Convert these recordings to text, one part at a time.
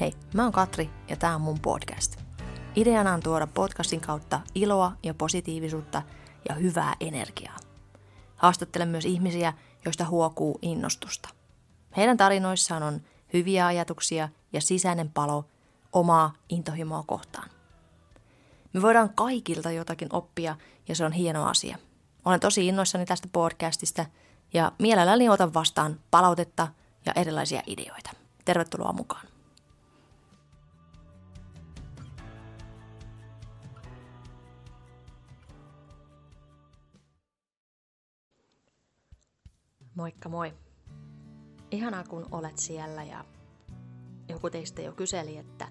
Hei, mä oon Katri ja tää on mun podcast. Ideana on tuoda podcastin kautta iloa ja positiivisuutta ja hyvää energiaa. Haastattelen myös ihmisiä, joista huokuu innostusta. Heidän tarinoissaan on hyviä ajatuksia ja sisäinen palo omaa intohimoa kohtaan. Me voidaan kaikilta jotakin oppia ja se on hieno asia. Olen tosi innoissani tästä podcastista ja mielelläni otan vastaan palautetta ja erilaisia ideoita. Tervetuloa mukaan. Moikka moi. Ihanaa kun olet siellä ja joku teistä jo kyseli, että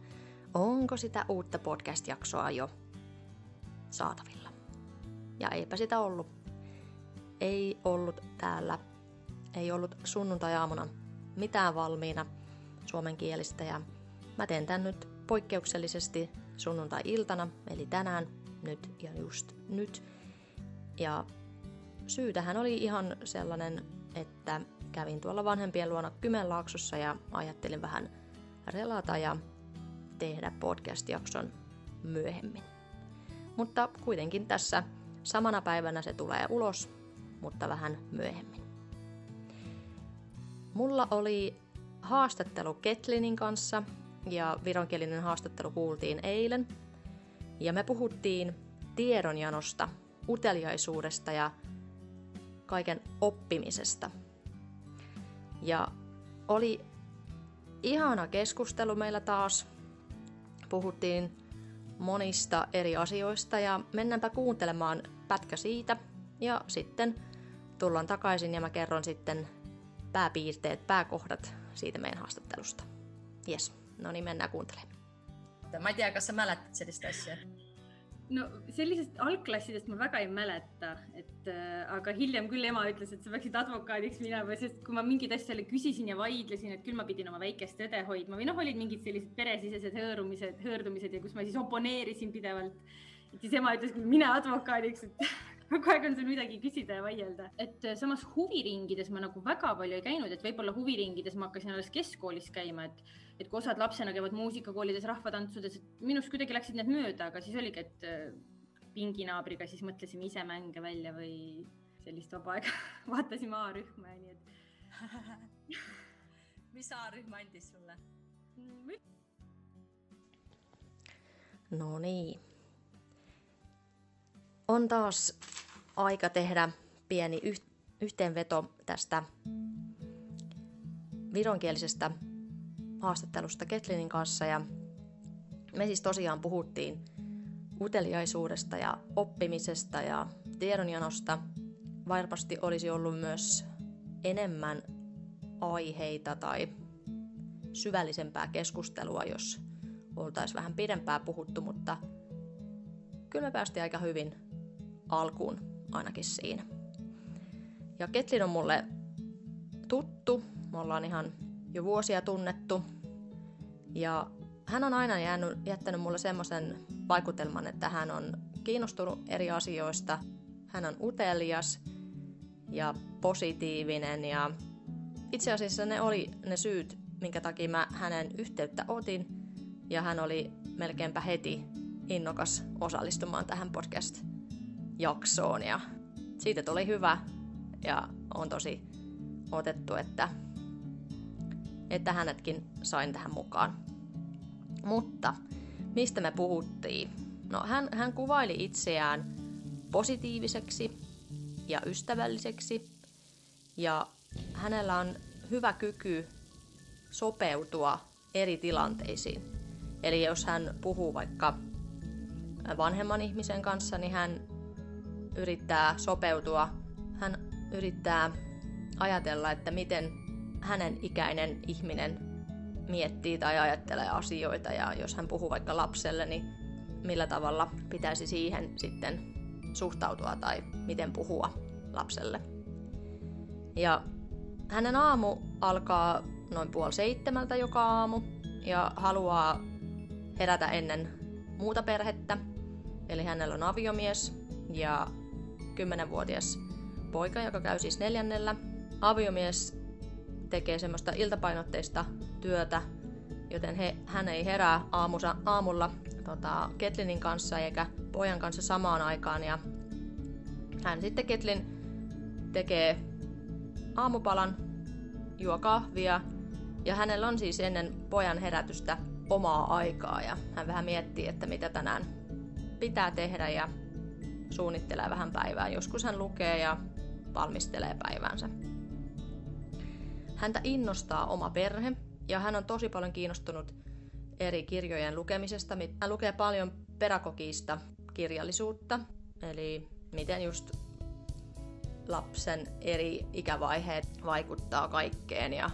onko sitä uutta podcast-jaksoa jo saatavilla. Ja eipä sitä ollut. Ei ollut täällä, ei ollut sunnuntai-aamuna mitään valmiina suomenkielistä ja mä teen tän nyt poikkeuksellisesti sunnuntai-iltana, eli tänään, nyt ja just nyt. Ja syy tähän oli ihan sellainen, että kävin tuolla vanhempien luona Kymenlaaksossa ja ajattelin vähän relata ja tehdä podcast-jakson myöhemmin. Mutta kuitenkin tässä samana päivänä se tulee ulos, mutta vähän myöhemmin. Mulla oli haastattelu Ketlinin kanssa ja vironkielinen haastattelu kuultiin eilen. Ja me puhuttiin tiedonjanosta, uteliaisuudesta ja kaiken oppimisesta. Ja oli ihana keskustelu meillä taas. Puhuttiin monista eri asioista ja mennäänpä kuuntelemaan pätkä siitä ja sitten tullaan takaisin ja mä kerron sitten pääpiirteet, pääkohdat siitä meidän haastattelusta. Jes, no niin mennään kuuntelemaan. Ma ei tea, kas sellist asja? No sellisest algklassidest ma väga ei mäleta, et äh, aga hiljem küll ema ütles, et sa peaksid advokaadiks minema, sest kui ma mingeid asju jälle küsisin ja vaidlesin, et küll ma pidin oma väikest õde hoidma või noh, olid mingid sellised peresisesed hõõrumised, hõõrdumised ja kus ma siis oponeerisin pidevalt. et siis ema ütles mine advokaadiks, et kogu aeg on sul midagi küsida ja vaielda. et äh, samas huviringides ma nagu väga palju ei käinud, et võib-olla huviringides ma hakkasin alles keskkoolis käima, et, et kui osad lapsena käivad muusikakoolides, rahvatantsudes, et minust kuidagi läksid need mööda, aga siis oligi, et äh, pinginaabriga siis mõtlesime ise mänge välja või sellist vaba aega vaatasime A-rühma ja nii et mis A-rühm andis sulle? No niin. On taas aika tehdä pieni yh- yhteenveto tästä vironkielisestä haastattelusta Ketlinin kanssa. Ja me siis tosiaan puhuttiin uteliaisuudesta ja oppimisesta ja tiedonjanosta. Varmasti olisi ollut myös enemmän aiheita tai syvällisempää keskustelua, jos oltaisiin vähän pidempää puhuttu, mutta kyllä me päästiin aika hyvin alkuun ainakin siinä. Ja Ketlin on mulle tuttu, me ollaan ihan jo vuosia tunnettu. Ja hän on aina jäänyt, jättänyt mulle semmoisen vaikutelman, että hän on kiinnostunut eri asioista. Hän on utelias ja positiivinen ja itse asiassa ne oli ne syyt, minkä takia mä hänen yhteyttä otin ja hän oli melkeinpä heti innokas osallistumaan tähän podcast-jaksoon ja siitä tuli hyvä ja on tosi otettu, että, että hänetkin sain tähän mukaan. Mutta mistä me puhuttiin? No hän, hän kuvaili itseään positiiviseksi ja ystävälliseksi ja hänellä on hyvä kyky sopeutua eri tilanteisiin. Eli jos hän puhuu vaikka vanhemman ihmisen kanssa, niin hän yrittää sopeutua, hän yrittää ajatella, että miten hänen ikäinen ihminen miettii tai ajattelee asioita ja jos hän puhuu vaikka lapselle, niin millä tavalla pitäisi siihen sitten suhtautua tai miten puhua lapselle. Ja hänen aamu alkaa noin puoli seitsemältä joka aamu ja haluaa herätä ennen muuta perhettä. Eli hänellä on aviomies ja 10-vuotias poika, joka käy siis neljännellä. Aviomies tekee semmoista iltapainotteista työtä joten he, hän ei herää aamusa, aamulla tota, Ketlinin kanssa eikä pojan kanssa samaan aikaan. Ja hän sitten Ketlin tekee aamupalan, juo kahvia ja hänellä on siis ennen pojan herätystä omaa aikaa ja hän vähän miettii, että mitä tänään pitää tehdä ja suunnittelee vähän päivää. Joskus hän lukee ja valmistelee päivänsä. Häntä innostaa oma perhe ja hän on tosi paljon kiinnostunut eri kirjojen lukemisesta. Hän lukee paljon pedagogista kirjallisuutta, eli miten just lapsen eri ikävaiheet vaikuttaa kaikkeen ja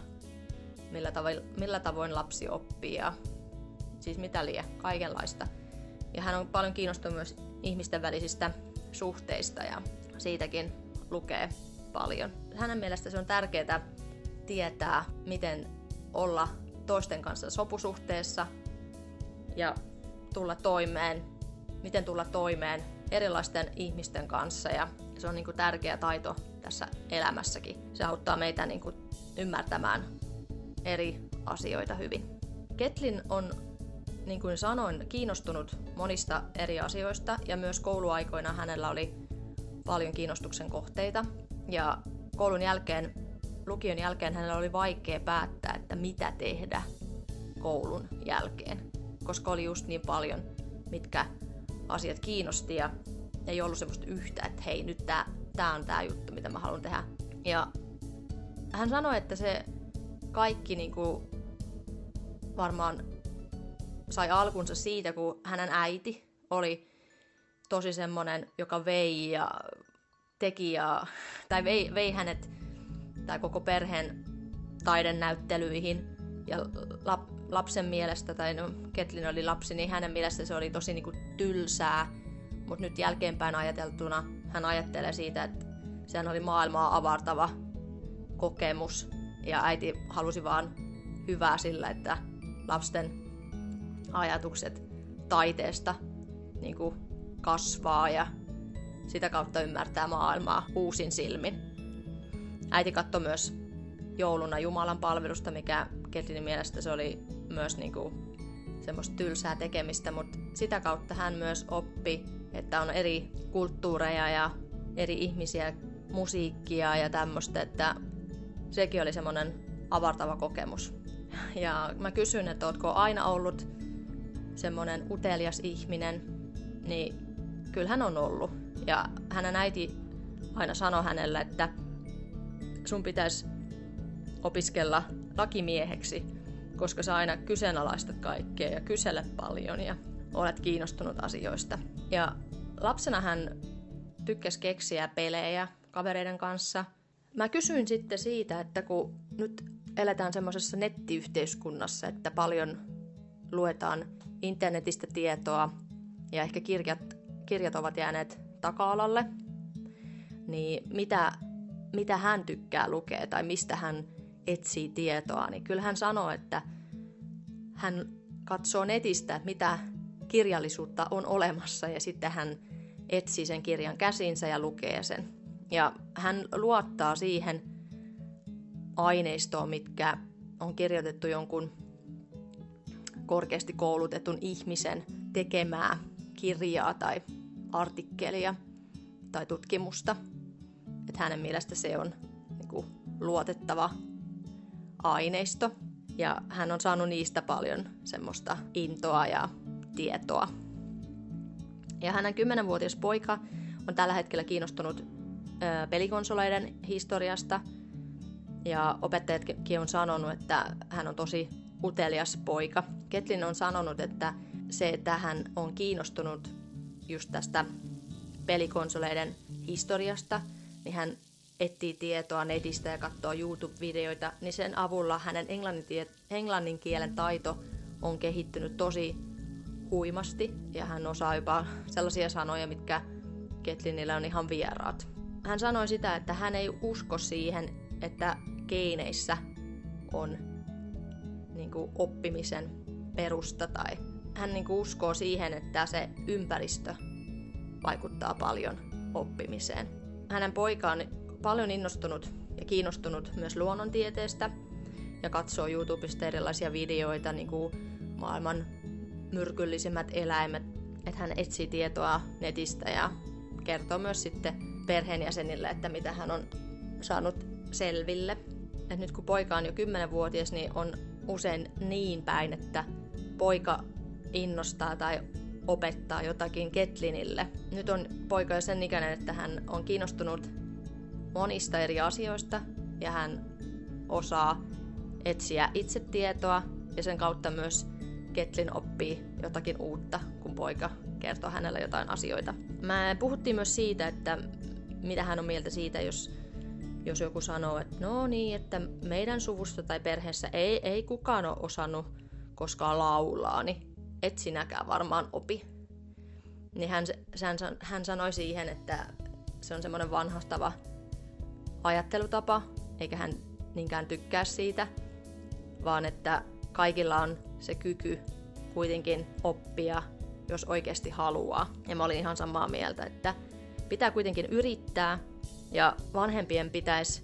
millä tavoin, millä tavoin lapsi oppii ja siis mitä liian, kaikenlaista. Ja hän on paljon kiinnostunut myös ihmisten välisistä suhteista ja siitäkin lukee paljon. Hänen mielestä se on tärkeää tietää, miten olla toisten kanssa sopusuhteessa ja tulla toimeen, miten tulla toimeen erilaisten ihmisten kanssa ja se on niin kuin tärkeä taito tässä elämässäkin. Se auttaa meitä niin kuin ymmärtämään eri asioita hyvin. Ketlin on, niin kuin sanoin, kiinnostunut monista eri asioista ja myös kouluaikoina hänellä oli paljon kiinnostuksen kohteita. Ja koulun jälkeen, lukion jälkeen hänellä oli vaikea päättää, että mitä tehdä koulun jälkeen, koska oli just niin paljon, mitkä asiat kiinnosti ja ei ollut semmoista yhtä, että hei nyt tää, tää on tää juttu, mitä mä haluan tehdä. Ja hän sanoi, että se kaikki niinku varmaan sai alkunsa siitä, kun hänen äiti oli tosi semmonen, joka vei ja teki ja, tai vei, vei hänet tai koko perheen taidennäyttelyihin ja lap, lapsen mielestä, tai no Ketlin oli lapsi, niin hänen mielestä se oli tosi niinku tylsää, mutta nyt jälkeenpäin ajateltuna hän ajattelee siitä, että sehän oli maailmaa avartava kokemus. Ja äiti halusi vaan hyvää sillä, että lapsen ajatukset taiteesta niin kuin kasvaa ja sitä kautta ymmärtää maailmaa uusin silmin. Äiti katsoi myös jouluna Jumalan palvelusta, mikä Ketlinin mielestä se oli myös niin kuin semmoista tylsää tekemistä, mutta sitä kautta hän myös oppi, että on eri kulttuureja ja eri ihmisiä, musiikkia ja tämmöistä, että sekin oli semmoinen avartava kokemus. Ja mä kysyn, että ootko aina ollut semmoinen utelias ihminen, niin kyllä hän on ollut. Ja hänen äiti aina sanoi hänelle, että sun pitäisi opiskella lakimieheksi, koska sä aina kyseenalaistat kaikkea ja kysele paljon ja olet kiinnostunut asioista. Ja lapsena hän tykkäsi keksiä pelejä kavereiden kanssa. Mä kysyin sitten siitä, että kun nyt eletään semmoisessa nettiyhteiskunnassa, että paljon luetaan internetistä tietoa ja ehkä kirjat, kirjat ovat jääneet taka-alalle, niin mitä, mitä hän tykkää lukea tai mistä hän etsii tietoa, niin kyllä hän sanoo, että hän katsoo netistä, mitä kirjallisuutta on olemassa ja sitten hän etsii sen kirjan käsinsä ja lukee sen. Ja hän luottaa siihen aineistoon, mitkä on kirjoitettu jonkun korkeasti koulutetun ihmisen tekemää kirjaa tai artikkelia tai tutkimusta. Että hänen mielestä se on niin kuin, luotettava aineisto. Ja hän on saanut niistä paljon semmoista intoa ja tietoa. Ja hänen kymmenenvuotias poika on tällä hetkellä kiinnostunut ö, pelikonsoleiden historiasta. Ja opettajatkin on sanonut, että hän on tosi utelias poika. Ketlin on sanonut, että se, että hän on kiinnostunut just tästä pelikonsoleiden historiasta, niin hän etsii tietoa netistä ja katsoo YouTube-videoita, niin sen avulla hänen englannin kielen taito on kehittynyt tosi huimasti ja hän osaa jopa sellaisia sanoja, mitkä Ketlinillä on ihan vieraat. Hän sanoi sitä, että hän ei usko siihen, että geeneissä on niin kuin oppimisen perusta tai hän niin kuin uskoo siihen, että se ympäristö vaikuttaa paljon oppimiseen. Hänen poika on paljon innostunut ja kiinnostunut myös luonnontieteestä ja katsoo YouTubesta erilaisia videoita, niin kuin maailman myrkyllisimmät eläimet. Että hän etsii tietoa netistä ja kertoo myös sitten perheenjäsenille, että mitä hän on saanut selville. Et nyt kun poika on jo 10-vuotias, niin on usein niin päin, että poika innostaa tai opettaa jotakin Ketlinille. Nyt on poika jo sen ikäinen, että hän on kiinnostunut monista eri asioista ja hän osaa etsiä itse tietoa ja sen kautta myös Ketlin oppii jotakin uutta, kun poika kertoo hänelle jotain asioita. Mä puhuttiin myös siitä, että mitä hän on mieltä siitä, jos, jos joku sanoo, että no niin, että meidän suvusta tai perheessä ei, ei kukaan ole osannut koskaan laulaa, niin et sinäkään varmaan opi. Niin hän, hän, hän sanoi siihen, että se on semmoinen vanhastava ajattelutapa, eikä hän niinkään tykkää siitä, vaan että kaikilla on se kyky kuitenkin oppia, jos oikeasti haluaa. Ja mä olin ihan samaa mieltä, että pitää kuitenkin yrittää ja vanhempien pitäisi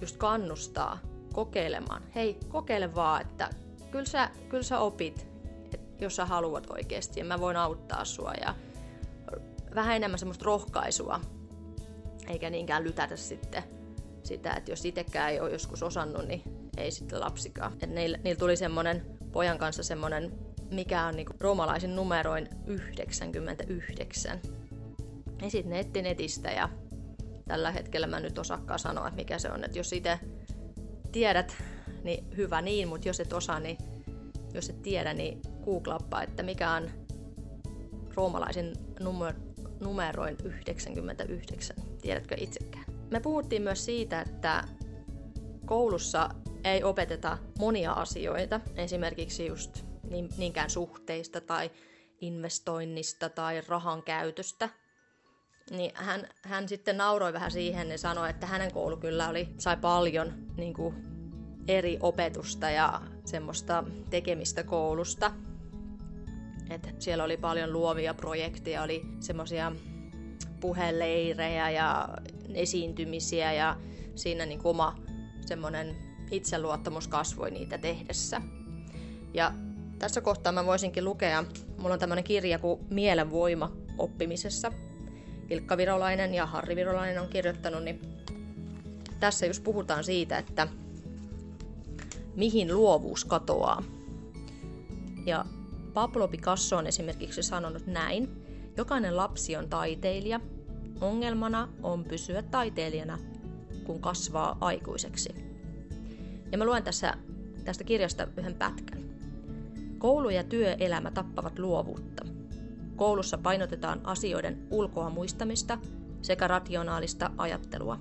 just kannustaa kokeilemaan. Hei, kokeile vaan, että kyllä sä, kyllä sä opit, jos sä haluat oikeasti ja mä voin auttaa sua ja vähän enemmän semmoista rohkaisua, eikä niinkään lytätä sitten sitä, että jos itsekään ei ole joskus osannut, niin ei sitten lapsikaan. Et niillä, niillä tuli semmoinen pojan kanssa semmoinen, mikä on niinku roomalaisin numeroin 99. Ja sitten ne etti netistä ja tällä hetkellä mä nyt osakkaan sanoa, että mikä se on. Että jos itse tiedät, niin hyvä niin, mutta jos et osaa, niin jos et tiedä, niin googlappa, että mikä on roomalaisin numer- numeroin 99. Tiedätkö itsekään? Me puhuttiin myös siitä, että koulussa ei opeteta monia asioita, esimerkiksi just niinkään suhteista tai investoinnista tai rahan käytöstä. Niin hän, hän sitten nauroi vähän siihen ja sanoi, että hänen koulu kyllä oli, sai paljon niin kuin, eri opetusta ja semmoista tekemistä koulusta. Et siellä oli paljon luovia projekteja, oli semmoisia puheleirejä ja esiintymisiä ja siinä niin kuin oma semmoinen itseluottamus kasvoi niitä tehdessä. Ja tässä kohtaa mä voisinkin lukea, mulla on tämmöinen kirja kuin Mielenvoima oppimisessa. Ilkka Virolainen ja Harri Virolainen on kirjoittanut, niin tässä just puhutaan siitä, että mihin luovuus katoaa. Ja Pablo Picasso on esimerkiksi sanonut näin. Jokainen lapsi on taiteilija. Ongelmana on pysyä taiteilijana, kun kasvaa aikuiseksi. Ja mä luen tässä tästä kirjasta yhden pätkän. Koulu ja työelämä tappavat luovuutta. Koulussa painotetaan asioiden ulkoa muistamista sekä rationaalista ajattelua.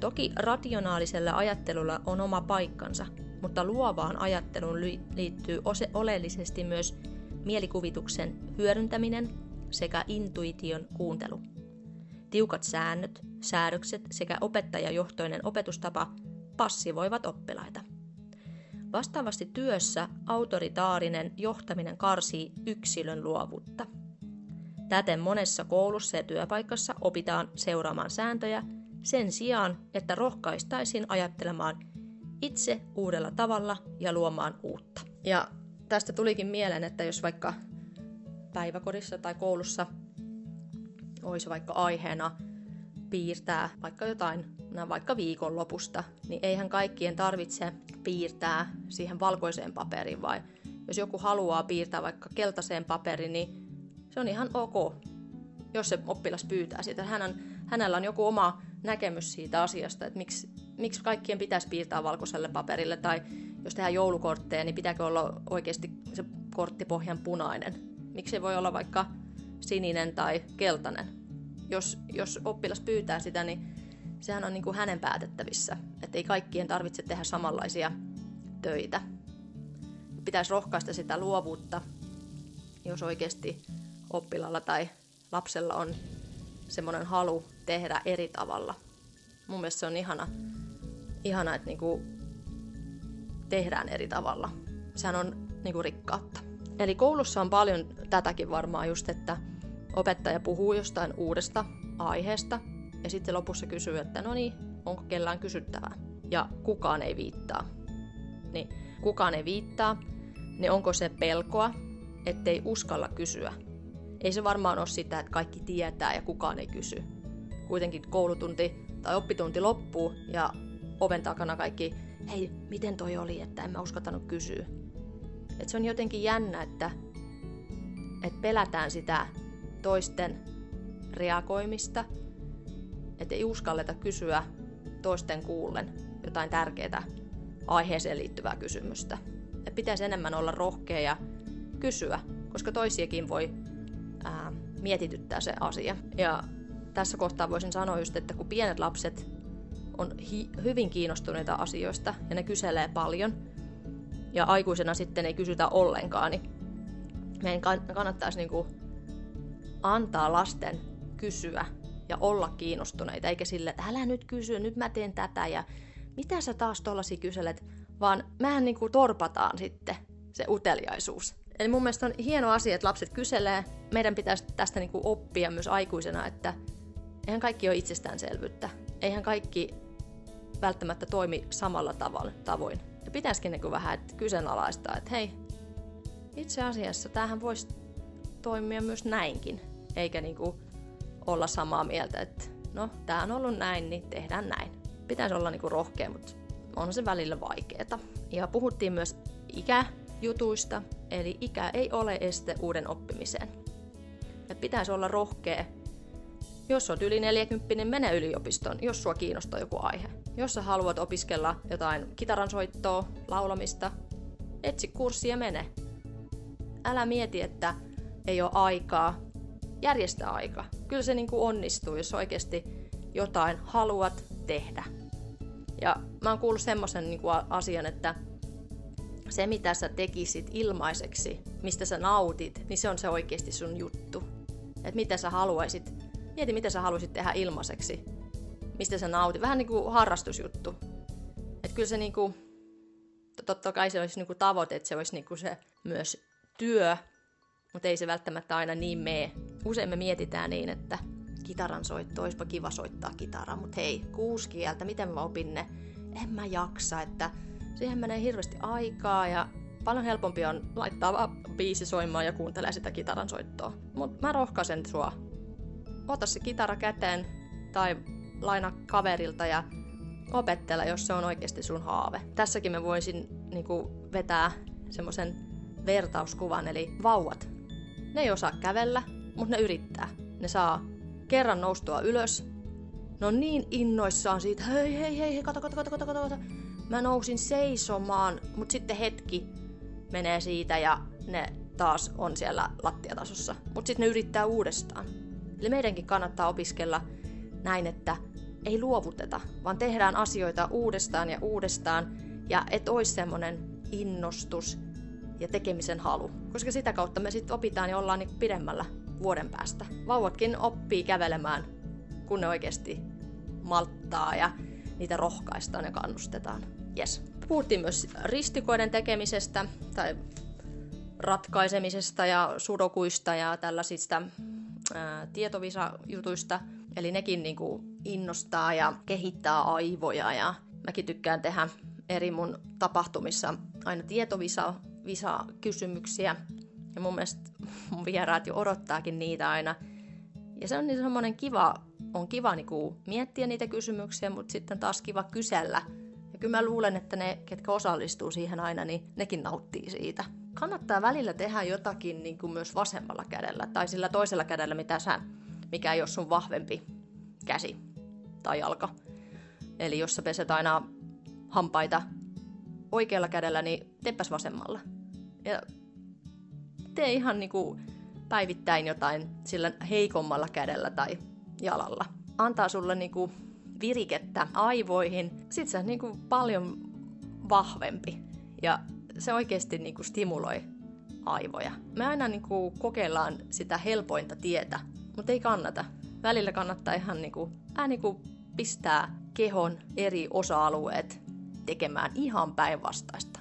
Toki rationaalisella ajattelulla on oma paikkansa, mutta luovaan ajatteluun liittyy oleellisesti myös mielikuvituksen hyödyntäminen sekä intuition kuuntelu. Tiukat säännöt, säädökset sekä opettajajohtoinen opetustapa passivoivat oppilaita. Vastaavasti työssä autoritaarinen johtaminen karsii yksilön luovuutta. Täten monessa koulussa ja työpaikassa opitaan seuraamaan sääntöjä sen sijaan, että rohkaistaisiin ajattelemaan itse uudella tavalla ja luomaan uutta. Ja tästä tulikin mieleen, että jos vaikka päiväkodissa tai koulussa olisi vaikka aiheena piirtää vaikka jotain, vaikka viikonlopusta, niin eihän kaikkien tarvitse piirtää siihen valkoiseen paperiin, vai jos joku haluaa piirtää vaikka keltaiseen paperiin, niin se on ihan ok, jos se oppilas pyytää sitä. Hän on, hänellä on joku oma näkemys siitä asiasta, että miksi, miksi kaikkien pitäisi piirtää valkoiselle paperille, tai jos tehdään joulukortteja, niin pitääkö olla oikeasti se korttipohjan punainen. Miksi ei voi olla vaikka sininen tai keltainen. Jos, jos oppilas pyytää sitä, niin sehän on niin kuin hänen päätettävissä, että ei kaikkien tarvitse tehdä samanlaisia töitä. Pitäisi rohkaista sitä luovuutta, jos oikeasti oppilalla tai lapsella on semmoinen halu tehdä eri tavalla. Mun mielestä se on ihana, ihana että niinku tehdään eri tavalla. Sehän on niinku rikkautta. Eli koulussa on paljon tätäkin varmaan just, että opettaja puhuu jostain uudesta aiheesta ja sitten lopussa kysyy, että no niin, onko kellään kysyttävää. Ja kukaan ei viittaa. niin kukaan ei viittaa, niin onko se pelkoa, ettei uskalla kysyä. Ei se varmaan ole sitä, että kaikki tietää ja kukaan ei kysy. Kuitenkin koulutunti tai oppitunti loppuu ja oven takana kaikki, hei, miten toi oli, että en mä uskaltanut kysyä. Et se on jotenkin jännä, että, että pelätään sitä toisten reagoimista, että ei uskalleta kysyä toisten kuullen jotain tärkeää aiheeseen liittyvää kysymystä. Et pitäisi enemmän olla rohkea ja kysyä, koska toisiakin voi ää, mietityttää se asia. Ja tässä kohtaa voisin sanoa just, että kun pienet lapset on hi- hyvin kiinnostuneita asioista ja ne kyselee paljon, ja aikuisena sitten ei kysytä ollenkaan, niin meidän kannattaisi niinku antaa lasten kysyä ja olla kiinnostuneita, eikä sille, että älä nyt kysy, nyt mä teen tätä ja mitä sä taas tollasi kyselet, vaan mehän niinku torpataan sitten se uteliaisuus. Eli mun mielestä on hieno asia, että lapset kyselee. Meidän pitäisi tästä niinku oppia myös aikuisena, että eihän kaikki ole itsestäänselvyyttä. Eihän kaikki välttämättä toimi samalla tavalla, tavoin. Ja pitäisikin niinku vähän että kyseenalaistaa, että hei, itse asiassa tämähän voisi toimia myös näinkin, eikä niinku olla samaa mieltä, että no, tämä on ollut näin, niin tehdään näin. Pitäisi olla niinku rohkea, mutta on se välillä vaikeeta. Ja puhuttiin myös ikäjutuista, eli ikä ei ole este uuden oppimiseen. Et pitäisi olla rohkea. Jos on yli 40, niin mene yliopistoon, jos sua kiinnostaa joku aihe. Jos sä haluat opiskella jotain kitaransoittoa, laulamista, etsi kurssi ja mene. Älä mieti, että ei ole aikaa, järjestä aika. Kyllä se niin kuin onnistuu, jos oikeasti jotain haluat tehdä. Ja mä oon kuullut semmoisen niin asian, että se mitä sä tekisit ilmaiseksi, mistä sä nautit, niin se on se oikeasti sun juttu. Että mitä sä haluaisit, mieti mitä sä haluaisit tehdä ilmaiseksi, mistä sä nautit. Vähän niin kuin harrastusjuttu. Että kyllä se niin kuin, totta kai se olisi niin kuin tavoite, että se olisi niin kuin se myös työ, mutta ei se välttämättä aina niin mene. Usein me mietitään niin, että kitaran soitto, olisipa kiva soittaa kitaraa, mutta hei, kuusi kieltä, miten mä opin ne? En mä jaksa, että siihen menee hirveästi aikaa ja paljon helpompi on laittaa vaan biisi soimaan ja kuuntelee sitä kitaran soittoa. Mutta mä rohkaisen sua. Ota se kitara käteen tai laina kaverilta ja opettele, jos se on oikeasti sun haave. Tässäkin mä voisin niinku, vetää semmoisen vertauskuvan, eli vauvat. Ne ei osaa kävellä, mutta ne yrittää. Ne saa kerran noustua ylös. Ne on niin innoissaan siitä, hei hei hei, hei kato, kato, kato, kato, kato. Mä nousin seisomaan, mutta sitten hetki menee siitä ja ne taas on siellä lattiatasossa. Mutta sitten ne yrittää uudestaan. Eli meidänkin kannattaa opiskella näin, että ei luovuteta, vaan tehdään asioita uudestaan ja uudestaan. Ja et olisi semmoinen innostus ja tekemisen halu. Koska sitä kautta me sitten opitaan ja ollaan niin pidemmällä vuoden päästä. Vauvatkin oppii kävelemään, kun ne oikeasti malttaa ja niitä rohkaistaan ja kannustetaan. Yes. Puhuttiin myös ristikoiden tekemisestä tai ratkaisemisesta ja sudokuista ja tällaisista ää, tietovisajutuista. Eli nekin niin kuin innostaa ja kehittää aivoja ja mäkin tykkään tehdä eri mun tapahtumissa aina tietovisa visa kysymyksiä. Ja mun mielestä mun vieraat jo odottaakin niitä aina. Ja se on niin semmoinen kiva, on kiva niinku miettiä niitä kysymyksiä, mutta sitten taas kiva kysellä. Ja kyllä mä luulen, että ne, ketkä osallistuu siihen aina, niin nekin nauttii siitä. Kannattaa välillä tehdä jotakin niin kuin myös vasemmalla kädellä tai sillä toisella kädellä, mitä sä, mikä ei ole sun vahvempi käsi tai jalka. Eli jos sä peset aina hampaita oikealla kädellä, niin teepäs vasemmalla. Ja tee ihan niinku päivittäin jotain sillä heikommalla kädellä tai jalalla. Antaa sulle niinku virikettä aivoihin. Se on niinku paljon vahvempi ja se oikeasti niinku stimuloi aivoja. Me aina niinku kokeillaan sitä helpointa tietä, mutta ei kannata. Välillä kannattaa ihan niinku, äh, niinku pistää kehon eri osa-alueet tekemään ihan päinvastaista.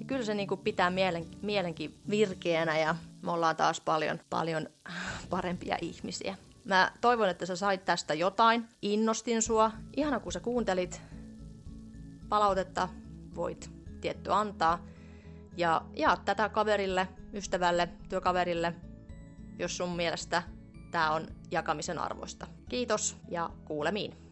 Ja kyllä se niin kuin pitää mielen, mielenkin virkeänä ja me ollaan taas paljon, paljon parempia ihmisiä. Mä toivon, että sä sait tästä jotain. Innostin sua. Ihana, kun sä kuuntelit palautetta, voit tietty antaa. Ja jaa tätä kaverille, ystävälle, työkaverille, jos sun mielestä tämä on jakamisen arvoista. Kiitos ja kuulemiin.